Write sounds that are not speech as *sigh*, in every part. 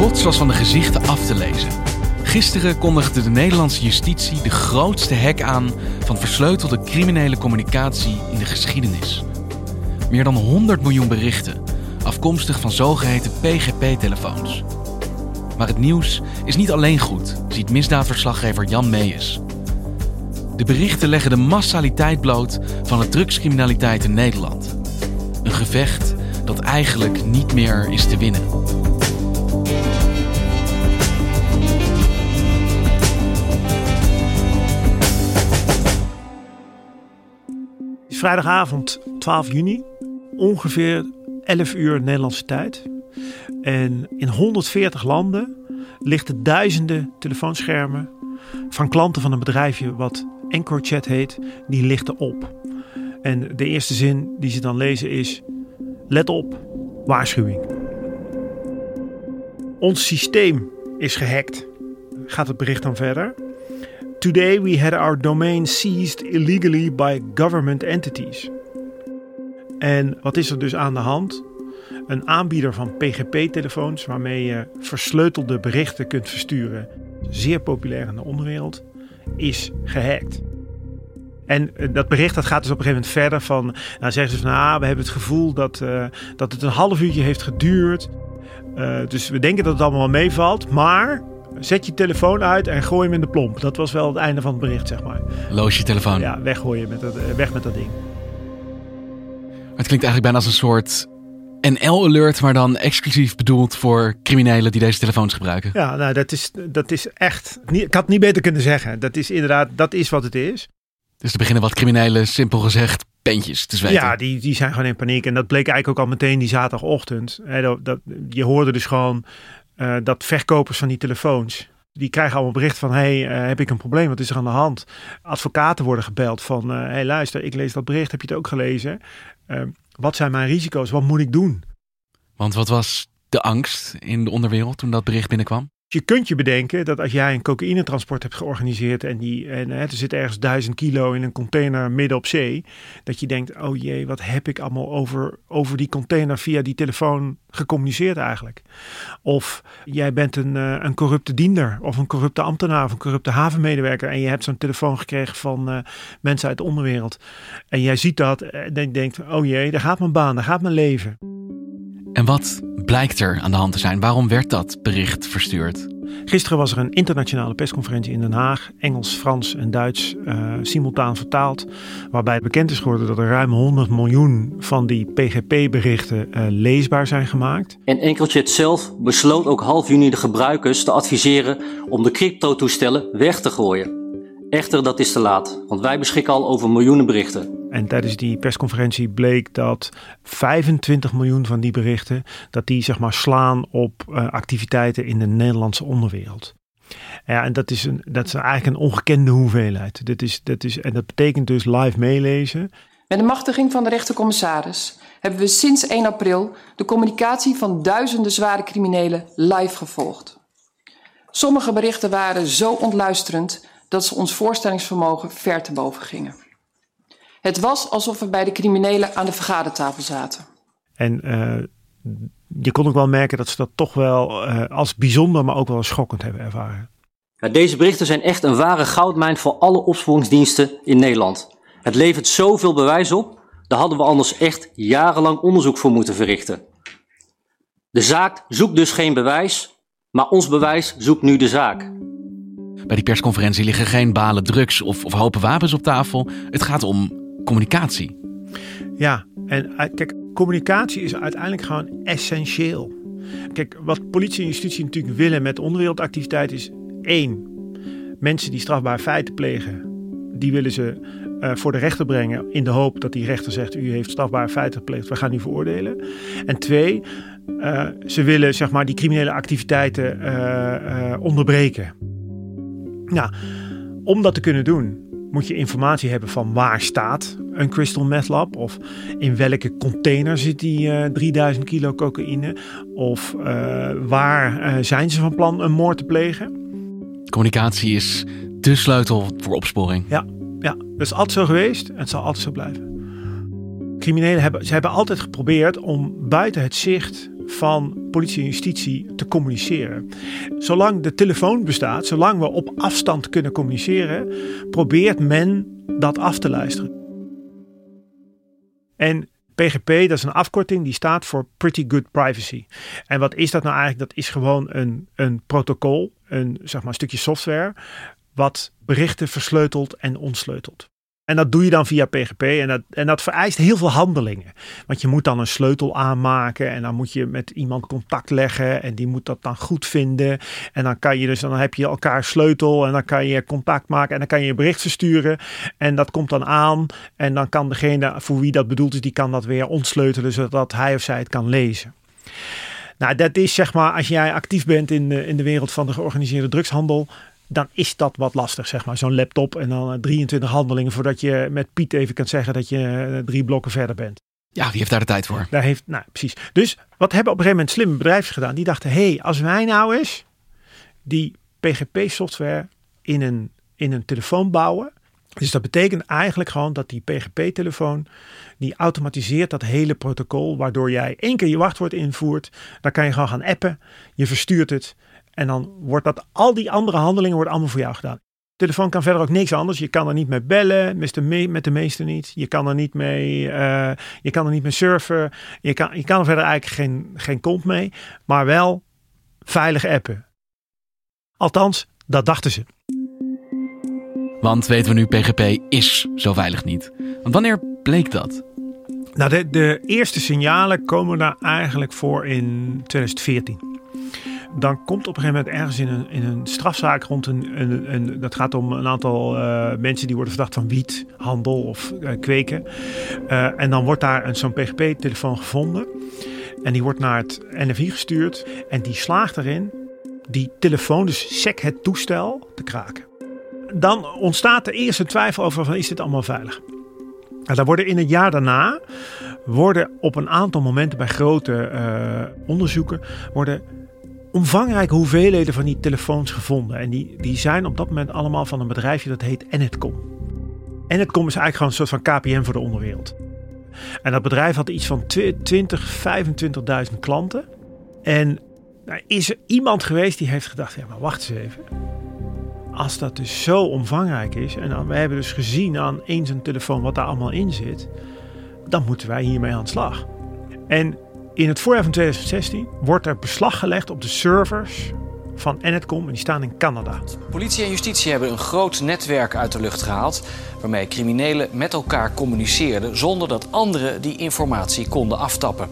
Trots was van de gezichten af te lezen. Gisteren kondigde de Nederlandse justitie de grootste hack aan van versleutelde criminele communicatie in de geschiedenis. Meer dan 100 miljoen berichten, afkomstig van zogeheten PGP-telefoons. Maar het nieuws is niet alleen goed, ziet misdaadverslaggever Jan Meijers. De berichten leggen de massaliteit bloot van de drugscriminaliteit in Nederland. Een gevecht dat eigenlijk niet meer is te winnen. Vrijdagavond 12 juni, ongeveer 11 uur Nederlandse tijd. En in 140 landen lichten duizenden telefoonschermen van klanten van een bedrijfje wat EncroChat heet, die lichten op. En de eerste zin die ze dan lezen is: Let op, waarschuwing. Ons systeem is gehackt. Gaat het bericht dan verder? Today we had our domain seized illegally by government entities. En wat is er dus aan de hand? Een aanbieder van PGP-telefoons waarmee je versleutelde berichten kunt versturen, zeer populair in de onderwereld, is gehackt. En eh, dat bericht dat gaat dus op een gegeven moment verder van, nou zeggen ze van, ah, we hebben het gevoel dat, uh, dat het een half uurtje heeft geduurd. Uh, dus we denken dat het allemaal meevalt, maar zet je telefoon uit en gooi hem in de plomp. Dat was wel het einde van het bericht, zeg maar. Loos je telefoon. Ja, weggooien met dat, weg met dat ding. Het klinkt eigenlijk bijna als een soort NL-alert, maar dan exclusief bedoeld voor criminelen die deze telefoons gebruiken. Ja, nou, dat is, dat is echt. Ik had het niet beter kunnen zeggen. Dat is inderdaad, dat is wat het is. Dus er beginnen wat criminelen, simpel gezegd, pentjes te zweten. Ja, die, die zijn gewoon in paniek. En dat bleek eigenlijk ook al meteen die zaterdagochtend. dat, dat, je hoorde dus gewoon uh, dat verkopers van die telefoons. Die krijgen allemaal bericht van: hey, uh, heb ik een probleem? Wat is er aan de hand? Advocaten worden gebeld van: uh, hey, luister, ik lees dat bericht. Heb je het ook gelezen? wat zijn mijn risico's? Wat moet ik doen? Want wat was de angst in de onderwereld toen dat bericht binnenkwam? Je kunt je bedenken dat als jij een cocaïnetransport hebt georganiseerd en, die, en hè, er zit ergens duizend kilo in een container midden op zee, dat je denkt, oh jee, wat heb ik allemaal over, over die container via die telefoon gecommuniceerd eigenlijk? Of jij bent een, uh, een corrupte diender of een corrupte ambtenaar of een corrupte havenmedewerker en je hebt zo'n telefoon gekregen van uh, mensen uit de onderwereld. En jij ziet dat en je denkt, oh jee, daar gaat mijn baan, daar gaat mijn leven. En wat blijkt er aan de hand te zijn? Waarom werd dat bericht verstuurd? Gisteren was er een internationale persconferentie in Den Haag, Engels, Frans en Duits uh, simultaan vertaald, waarbij bekend is geworden dat er ruim 100 miljoen van die PGP-berichten uh, leesbaar zijn gemaakt. En Enkelchat zelf besloot ook half juni de gebruikers te adviseren om de crypto-toestellen weg te gooien. Echter, dat is te laat, want wij beschikken al over miljoenen berichten. En tijdens die persconferentie bleek dat 25 miljoen van die berichten, dat die zeg maar slaan op uh, activiteiten in de Nederlandse onderwereld. Ja, en dat is, een, dat is eigenlijk een ongekende hoeveelheid. Dat is, dat is, en dat betekent dus live meelezen. Met de machtiging van de rechtercommissaris hebben we sinds 1 april de communicatie van duizenden zware criminelen live gevolgd. Sommige berichten waren zo ontluisterend dat ze ons voorstellingsvermogen ver te boven gingen. Het was alsof we bij de criminelen aan de vergadertafel zaten. En uh, je kon ook wel merken dat ze dat toch wel uh, als bijzonder, maar ook wel schokkend hebben ervaren. Deze berichten zijn echt een ware goudmijn voor alle opsporingsdiensten in Nederland. Het levert zoveel bewijs op, daar hadden we anders echt jarenlang onderzoek voor moeten verrichten. De zaak zoekt dus geen bewijs, maar ons bewijs zoekt nu de zaak. Bij die persconferentie liggen geen balen drugs of, of hopen wapens op tafel. Het gaat om communicatie. Ja, en kijk, communicatie is uiteindelijk gewoon essentieel. Kijk, wat politie en justitie natuurlijk willen met onderwereldactiviteit is één, mensen die strafbaar feiten plegen, die willen ze uh, voor de rechter brengen in de hoop dat die rechter zegt u heeft strafbare feiten gepleegd, we gaan u veroordelen. En twee, uh, ze willen zeg maar die criminele activiteiten onderbreken. Nou, om dat te kunnen doen moet je informatie hebben van waar staat een crystal meth lab of in welke container zit die 3000 kilo cocaïne of waar zijn ze van plan een moord te plegen. Communicatie is de sleutel voor opsporing. Ja, ja, dat is altijd zo geweest en het zal altijd zo blijven. Criminelen hebben, ze hebben altijd geprobeerd om buiten het zicht van politie en justitie te communiceren. Zolang de telefoon bestaat, zolang we op afstand kunnen communiceren, probeert men dat af te luisteren. En PGP, dat is een afkorting die staat voor Pretty Good Privacy. En wat is dat nou eigenlijk? Dat is gewoon een, een protocol, een, zeg maar, een stukje software, wat berichten versleutelt en ontsleutelt. En dat doe je dan via PGP en dat, en dat vereist heel veel handelingen. Want je moet dan een sleutel aanmaken en dan moet je met iemand contact leggen en die moet dat dan goed vinden. En dan kan je dus, dan heb je elkaar sleutel en dan kan je contact maken en dan kan je bericht versturen. En dat komt dan aan en dan kan degene voor wie dat bedoeld is, die kan dat weer ontsleutelen zodat hij of zij het kan lezen. Nou, dat is zeg maar, als jij actief bent in de, in de wereld van de georganiseerde drugshandel, dan is dat wat lastig, zeg maar. Zo'n laptop en dan 23 eh, handelingen voordat je met Piet even kan zeggen dat je eh, drie blokken verder bent. Ja, wie heeft daar de tijd voor? Daar heeft, nou precies. Dus wat hebben op een gegeven moment slimme bedrijven gedaan? Die dachten, hé, hey, als wij nou eens die PGP-software in een, in een telefoon bouwen. Dus dat betekent eigenlijk gewoon dat die PGP-telefoon, die automatiseert dat hele protocol, waardoor jij één keer je wachtwoord invoert. Dan kan je gewoon gaan appen, je verstuurt het en dan wordt dat, al die andere handelingen worden allemaal voor jou gedaan. De telefoon kan verder ook niks anders. Je kan er niet mee bellen, met de, met de meeste niet. Je kan er niet mee, uh, je kan er niet mee surfen. Je kan, je kan er verder eigenlijk geen, geen kont mee. Maar wel veilig appen. Althans, dat dachten ze. Want weten we nu, PGP is zo veilig niet. Want wanneer bleek dat? Nou, de, de eerste signalen komen daar eigenlijk voor in 2014 dan komt op een gegeven moment ergens in een, in een strafzaak rond een, een, een dat gaat om een aantal uh, mensen die worden verdacht van wiethandel of uh, kweken. Uh, en dan wordt daar een, zo'n PGP-telefoon gevonden. En die wordt naar het NFI gestuurd. En die slaagt erin die telefoon, dus SEC het toestel, te kraken. Dan ontstaat de eerste twijfel over van is dit allemaal veilig? En dan worden in het jaar daarna worden op een aantal momenten bij grote onderzoeken worden omvangrijke hoeveelheden van die telefoons gevonden. En die, die zijn op dat moment allemaal van een bedrijfje dat heet Enetcom. Enetcom is eigenlijk gewoon een soort van KPM voor de onderwereld. En dat bedrijf had iets van 20, 25.000 klanten. En nou, is er iemand geweest die heeft gedacht: ja, maar wacht eens even. Als dat dus zo omvangrijk is, en we hebben dus gezien aan eens een telefoon wat daar allemaal in zit, dan moeten wij hiermee aan de slag. En in het voorjaar van 2016 wordt er beslag gelegd op de servers van Enetcom en die staan in Canada. Politie en justitie hebben een groot netwerk uit de lucht gehaald waarmee criminelen met elkaar communiceerden zonder dat anderen die informatie konden aftappen.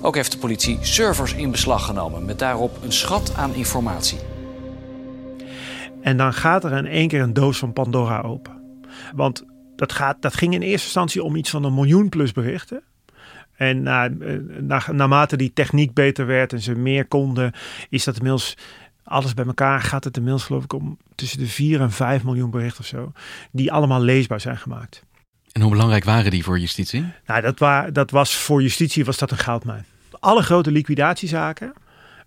Ook heeft de politie servers in beslag genomen met daarop een schat aan informatie. En dan gaat er in één keer een doos van Pandora open. Want dat, gaat, dat ging in eerste instantie om iets van een miljoen plus berichten. En na, na, naarmate die techniek beter werd en ze meer konden, is dat inmiddels alles bij elkaar gaat het inmiddels geloof ik om tussen de 4 en 5 miljoen berichten of zo, die allemaal leesbaar zijn gemaakt. En hoe belangrijk waren die voor justitie? Nou, dat, wa dat was voor justitie was dat een goudmijn. Alle grote liquidatiezaken,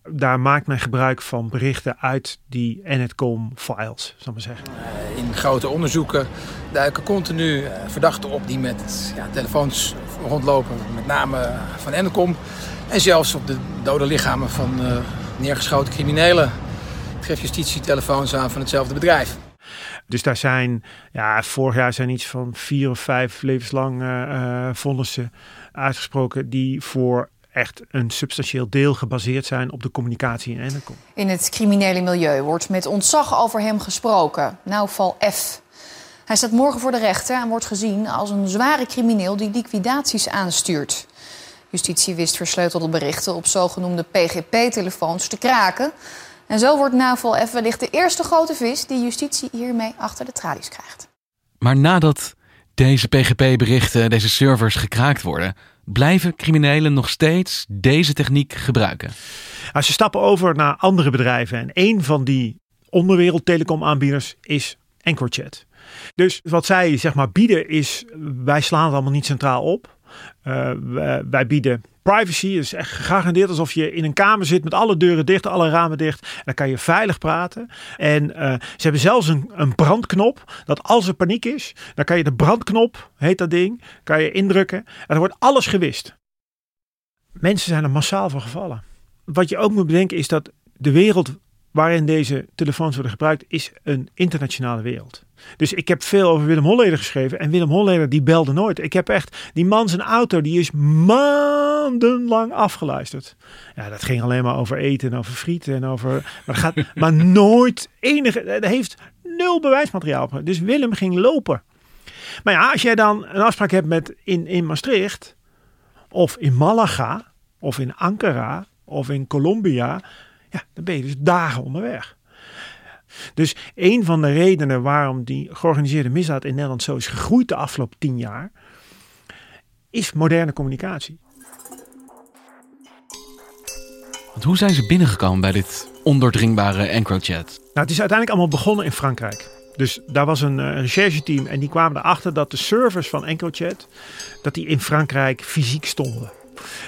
daar maakt men gebruik van berichten uit die Enetcom-files, zal maar zeggen. Eh, in grote onderzoeken duiken continu eh, verdachten op die met ja, telefoons rondlopen, met name van Enetcom. En zelfs op de dode lichamen van uh, neergeschoten criminelen geeft justitie telefoons aan van hetzelfde bedrijf. Dus daar zijn, ja, vorig jaar zijn iets van vier of vijf levenslang uh, vonnissen uitgesproken die voor echt een substantieel deel gebaseerd zijn op de communicatie in Ennekom. In het criminele milieu wordt met ontzag over hem gesproken. Nou, val F. Hij staat morgen voor de rechter en wordt gezien als een zware crimineel die liquidaties aanstuurt. Justitie wist versleutelde berichten op zogenoemde PGP-telefoons te kraken. En zo wordt Naval F wellicht de eerste grote vis die justitie hiermee achter de tralies krijgt. Maar nadat deze PGP-berichten, deze servers gekraakt worden, blijven criminelen nog steeds deze techniek gebruiken. Als ze stappen over naar andere bedrijven en een van die onderwereld telecomaanbieders is EncroChat. Dus wat zij zeg maar bieden is, wij slaan het allemaal niet centraal op. Uh, wij bieden privacy. is echt gegarandeerd alsof je in een kamer zit met alle deuren dicht, alle ramen dicht. En dan kan je veilig praten. En uh, ze hebben zelfs een, een brandknop. Dat als er paniek is, dan kan je de brandknop, heet dat ding, kan je indrukken. En dan wordt alles gewist. Mensen zijn er massaal voor gevallen. Wat je ook moet bedenken is dat de wereld waarin deze telefoons worden gebruikt, is een internationale wereld. Dus ik heb veel over Willem Holleder geschreven. En Willem Holleder die belde nooit. Ik heb echt, die man zijn auto, die is maandenlang afgeluisterd. Ja, dat ging alleen maar over eten en over frieten en over... Maar, gaat, *laughs* maar nooit enige... Hij heeft nul bewijsmateriaal. Dus Willem ging lopen. Maar ja, als jij dan een afspraak hebt met in, in Maastricht... Of in Malaga, of in Ankara, of in Colombia... Ja, dan ben je dus dagen onderweg. Dus een van de redenen waarom die georganiseerde misdaad in Nederland zo is gegroeid de afgelopen tien jaar, is moderne communicatie. Want hoe zijn ze binnengekomen bij dit ondoordringbare EncroChat? Nou, het is uiteindelijk allemaal begonnen in Frankrijk. Dus daar was een uh, rechercheteam en die kwamen erachter dat de servers van EncroChat dat die in Frankrijk fysiek stonden.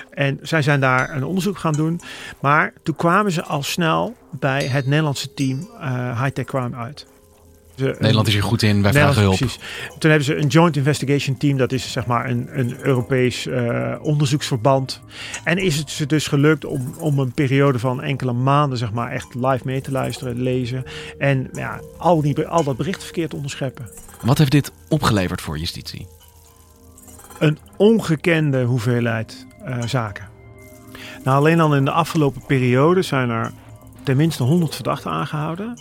En zij zijn daar een onderzoek gaan doen. Maar toen kwamen ze al snel bij het Nederlandse team uh, High Tech Crime uit. Nederland is hier goed in, wij vragen hulp. Precies. Toen hebben ze een Joint Investigation Team, dat is zeg maar een, een Europees uh, onderzoeksverband. En is het ze dus gelukt om, om een periode van enkele maanden zeg maar echt live mee te luisteren, lezen. En ja, al, die, al dat berichtverkeer te onderscheppen. Wat heeft dit opgeleverd voor justitie? Een ongekende hoeveelheid uh, zaken. Nou, alleen al in de afgelopen periode zijn er tenminste 100 verdachten aangehouden.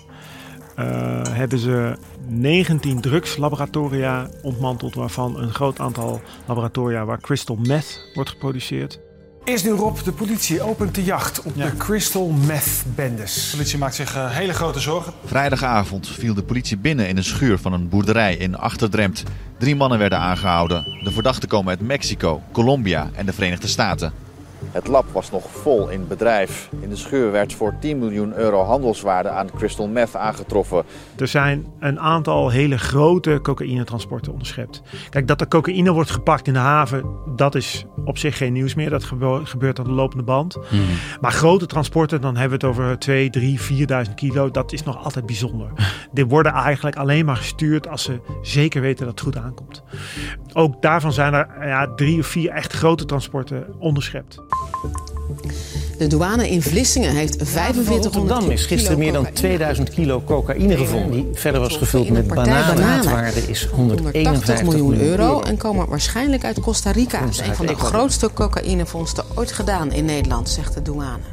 Uh, hebben ze 19 drugslaboratoria ontmanteld, waarvan een groot aantal laboratoria waar crystal meth wordt geproduceerd. Eerst nu Rob, de politie opent de jacht op de crystal meth bendes. De politie maakt zich uh, hele grote zorgen. Vrijdagavond viel de politie binnen in een schuur van een boerderij in Achterdremt. Drie mannen werden aangehouden. De verdachten komen uit Mexico, Colombia en de Verenigde Staten. Het lab was nog vol in bedrijf. In de schuur werd voor 10 miljoen euro handelswaarde aan crystal meth aangetroffen. Er zijn een aantal hele grote cocaïnetransporten onderschept. Kijk, dat er cocaïne wordt gepakt in de haven, dat is op zich geen nieuws meer. Dat gebeurt aan de lopende band. Hmm. Maar grote transporten, dan hebben we het over 2, 3, 4.000 kilo. Dat is nog altijd bijzonder. *laughs* Dit worden eigenlijk alleen maar gestuurd als ze zeker weten dat het goed aankomt. Ook daarvan zijn er ja, drie of vier echt grote transporten onderschept. De douane in Vlissingen heeft 4500 Rotterdam is gisteren meer dan 2000 kilo cocaïne gevonden. Die verder was gevuld met bananen. De waarde is 181 miljoen euro. En komen waarschijnlijk uit Costa Rica. Dat is een van de grootste cocaïnevondsten ooit gedaan in Nederland, zegt de douane.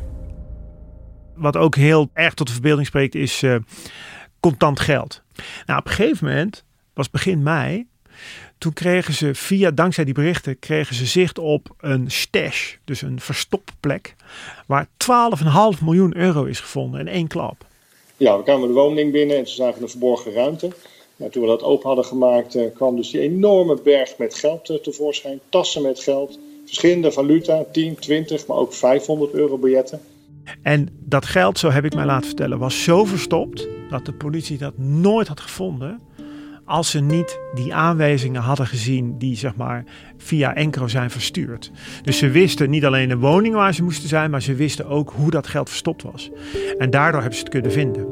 Wat ook heel erg tot de verbeelding spreekt is uh, contant geld. Nou, op een gegeven moment, was begin mei, toen kregen ze via, dankzij die berichten, kregen ze zicht op een stash. Dus een verstopplek. Waar 12,5 miljoen euro is gevonden in één klap. Ja, we kwamen de woning binnen en ze zagen een verborgen ruimte. Nou, toen we dat open hadden gemaakt, eh, kwam dus die enorme berg met geld eh, tevoorschijn. Tassen met geld, verschillende valuta, 10, 20, maar ook 500 euro biljetten. En dat geld, zo heb ik mij laten vertellen, was zo verstopt dat de politie dat nooit had gevonden als ze niet die aanwijzingen hadden gezien die zeg maar via Encro zijn verstuurd. Dus ze wisten niet alleen de woning waar ze moesten zijn, maar ze wisten ook hoe dat geld verstopt was. En daardoor hebben ze het kunnen vinden.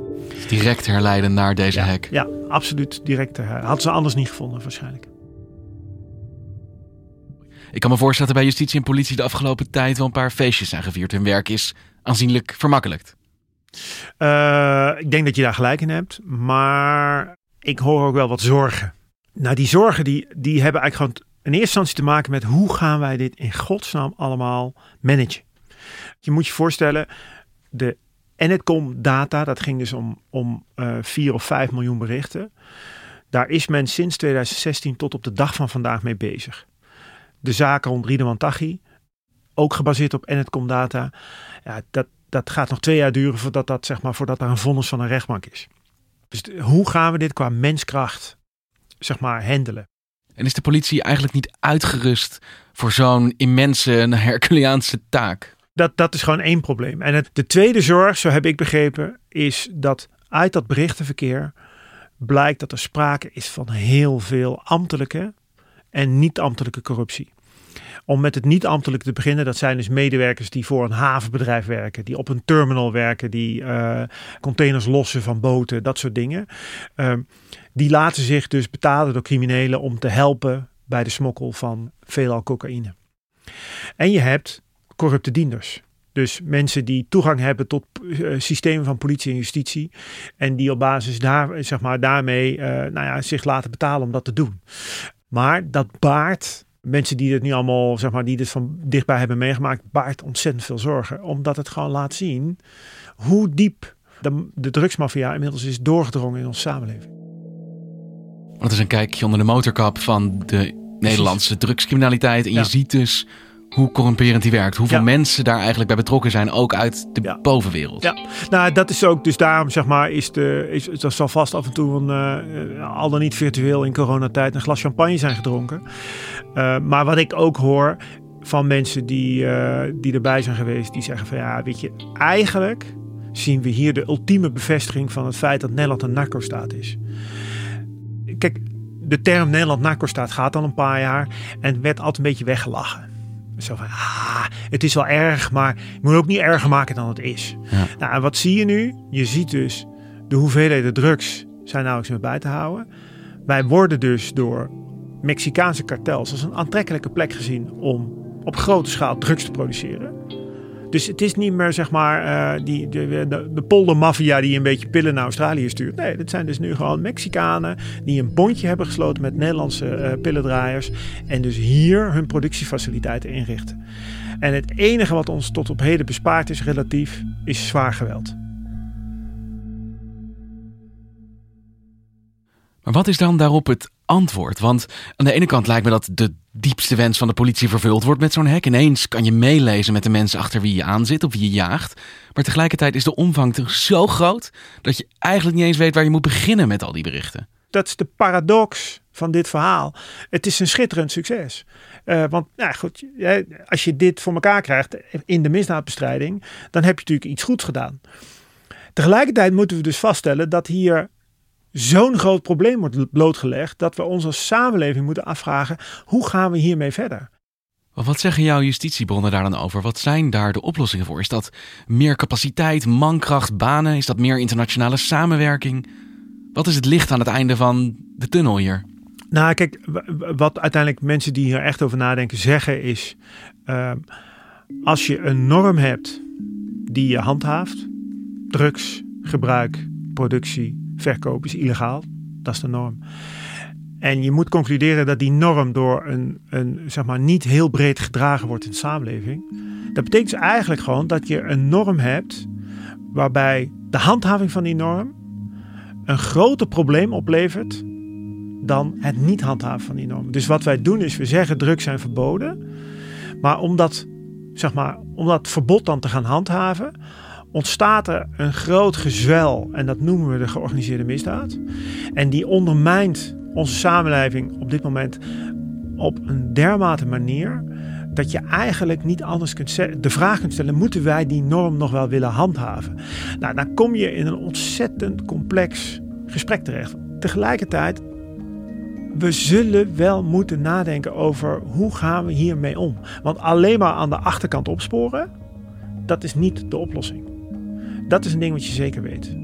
Direct herleiden naar deze ja, hack. Ja, absoluut direct. Hadden ze anders niet gevonden waarschijnlijk. Ik kan me voorstellen dat bij justitie en politie de afgelopen tijd wel een paar feestjes zijn gevierd. Hun werk is aanzienlijk vermakkelijkt. Uh, ik denk dat je daar gelijk in hebt. Maar ik hoor ook wel wat zorgen. Nou, die zorgen die, die hebben eigenlijk gewoon in eerste instantie te maken met hoe gaan wij dit in godsnaam allemaal managen. Je moet je voorstellen, de Enetcom data, dat ging dus om, om uh, eh, 4 of 5 miljoen berichten. Daar is men sinds 2016 tot op de dag van vandaag mee bezig. De zaken rond Riedeman Taghi, ook gebaseerd op Enetcom data. Ja, dat, dat gaat nog twee jaar duren voordat, dat, zeg maar, voordat daar een vonnis van een rechtbank is. Dus hoe gaan we dit qua menskracht, zeg maar, handelen? En is de politie eigenlijk niet uitgerust voor zo'n immense Herculeaanse taak? Dat, dat is gewoon één probleem. En het, de tweede zorg, zo heb ik begrepen, is dat uit dat berichtenverkeer blijkt dat er sprake is van heel veel ambtelijke en niet-ambtelijke corruptie. Om met het niet-ambtelijk te beginnen, dat zijn dus medewerkers die voor een havenbedrijf werken, die op een terminal werken, die uh, containers lossen van boten, dat soort dingen. Uh, die laten zich dus betalen door criminelen om te helpen bij de smokkel van veelal cocaïne. En je hebt corrupte dienders. Dus mensen die toegang hebben tot uh, systemen van politie en justitie. En die op basis daar, zeg maar, daarmee uh, nou ja, zich laten betalen om dat te doen. Maar dat baart mensen die dit nu allemaal, zeg maar, die dit van dichtbij hebben meegemaakt, baart ontzettend veel zorgen. Omdat het gewoon laat zien hoe diep de, de drugsmafia inmiddels is doorgedrongen in onze samenleving. Dat is een kijkje onder de motorkap van de Nederlandse drugscriminaliteit. En je ziet dus hoe corrumperend die werkt. Hoeveel mensen daar eigenlijk bij betrokken zijn, ook uit de bovenwereld. Ja, nou dat is ook, dus daarom zeg maar, is de, is, dat zal vast af en toe een, uh, al dan niet virtueel in coronatijd een glas champagne zijn gedronken. Uh, maar wat ik ook hoor van mensen die, uh, die erbij zijn geweest, die zeggen van ja, weet je, eigenlijk zien we hier de ultieme bevestiging van het feit dat Nederland een narco-staat is. Kijk, de term Nederland narco-staat gaat al een paar jaar en werd altijd een beetje weggelachen. Zo van, ah, het is wel erg, maar je moet ook niet erger maken dan het is. Ja. Nou, en wat zie je nu? Je ziet dus de hoeveelheden drugs zijn nauwelijks meer bij te houden. Wij worden dus door Mexicaanse kartels als een aantrekkelijke plek gezien om op grote schaal drugs te produceren. Dus het is niet meer zeg maar uh, die, de, de, de poldermafia die een beetje pillen naar Australië stuurt. Nee, dit zijn dus nu gewoon Mexicanen die een bondje hebben gesloten met Nederlandse uh, pillendraaiers. En dus hier hun productiefaciliteiten inrichten. En het enige wat ons tot op heden bespaard is relatief, is zwaar geweld. Maar wat is dan daarop het antwoord? Want aan de ene kant lijkt me dat de diepste wens van de politie vervuld wordt met zo'n hek. Ineens kan je meelezen met de mensen achter wie je aan zit of wie je jaagt. Maar tegelijkertijd is de omvang toch zo groot dat je eigenlijk niet eens weet waar je moet beginnen met al die berichten. Dat is de paradox van dit verhaal. Het is een schitterend succes. Uh, want nou goed, als je dit voor elkaar krijgt in de misdaadbestrijding, dan heb je natuurlijk iets goeds gedaan. Tegelijkertijd moeten we dus vaststellen dat hier zo'n groot probleem wordt blootgelegd dat we ons als samenleving moeten afvragen: hoe gaan we hiermee verder? Wat zeggen jouw justitiebronnen daar dan over? Wat zijn daar de oplossingen voor? Is dat meer capaciteit, mankracht, banen? Is dat meer internationale samenwerking? Wat is het licht aan het einde van de tunnel hier? Nou, kijk, wat uiteindelijk mensen die hier echt over nadenken zeggen is: uh, als je een norm hebt die je handhaaft, drugs, gebruik, productie, verkoop is illegaal. Dat is de norm. En je moet concluderen dat die norm door een, een zeg maar, niet heel breed gedragen wordt in de samenleving. Dat betekent dus eigenlijk gewoon dat je een norm hebt waarbij de handhaving van die norm een groter probleem oplevert dan het niet handhaven van die norm. Dus wat wij doen is, we zeggen drugs zijn verboden. Maar om dat, zeg maar, om dat verbod dan te gaan handhaven, ontstaat er een groot gezwel en dat noemen we de georganiseerde misdaad. En die ondermijnt onze samenleving op dit moment op een dermate manier dat je eigenlijk niet anders kunt de vraag kunt stellen: moeten wij die norm nog wel willen handhaven? Nou, dan kom je in een ontzettend complex gesprek terecht. Tegelijkertijd, we zullen wel moeten nadenken over hoe gaan we hiermee om. Want alleen maar aan de achterkant opsporen, dat is niet de oplossing. Dat is een ding wat je zeker weet.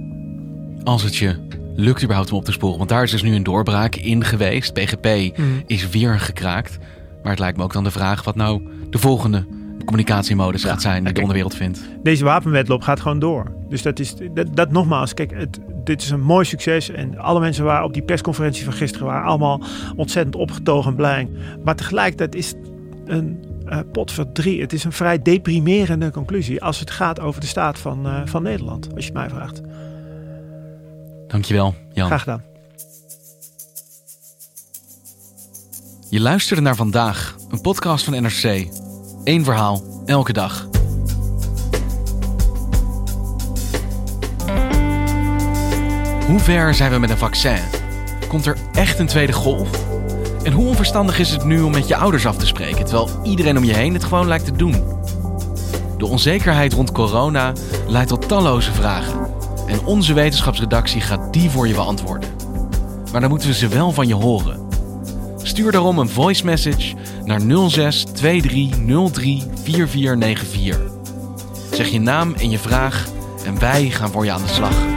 Als het je lukt überhaupt om op te sporen. Want daar is dus nu een doorbraak in geweest. PGP mhm. is weer gekraakt. Maar het lijkt me ook dan de vraag wat nou de volgende communicatiemodus gaat zijn die de onderwereld vindt. Deze wapenwetloop gaat gewoon door. Dus dat is dat, dat nogmaals, kijk, het, dit is een mooi succes. En alle mensen waar op die persconferentie van gisteren waren allemaal ontzettend opgetogen en blij. Maar tegelijkertijd is een uh, pot voor drie. Het is een vrij deprimerende conclusie als het gaat over de staat van, uh, van Nederland, als je het mij vraagt. Dankjewel, Jan. Graag gedaan. Je luisterde naar vandaag, een podcast van NRC. Eén verhaal, elke dag. Hoe ver zijn we met een vaccin? Komt er echt een tweede golf? En hoe onverstandig is het nu om met je ouders af te spreken, terwijl iedereen om je heen het gewoon lijkt te doen? De onzekerheid rond corona leidt tot talloze vragen. En onze wetenschapsredactie gaat die voor je beantwoorden. Maar dan moeten we ze wel van je horen. Stuur daarom een voice message naar 06 23 03 4494. Zeg je naam en je vraag en wij gaan voor je aan de slag.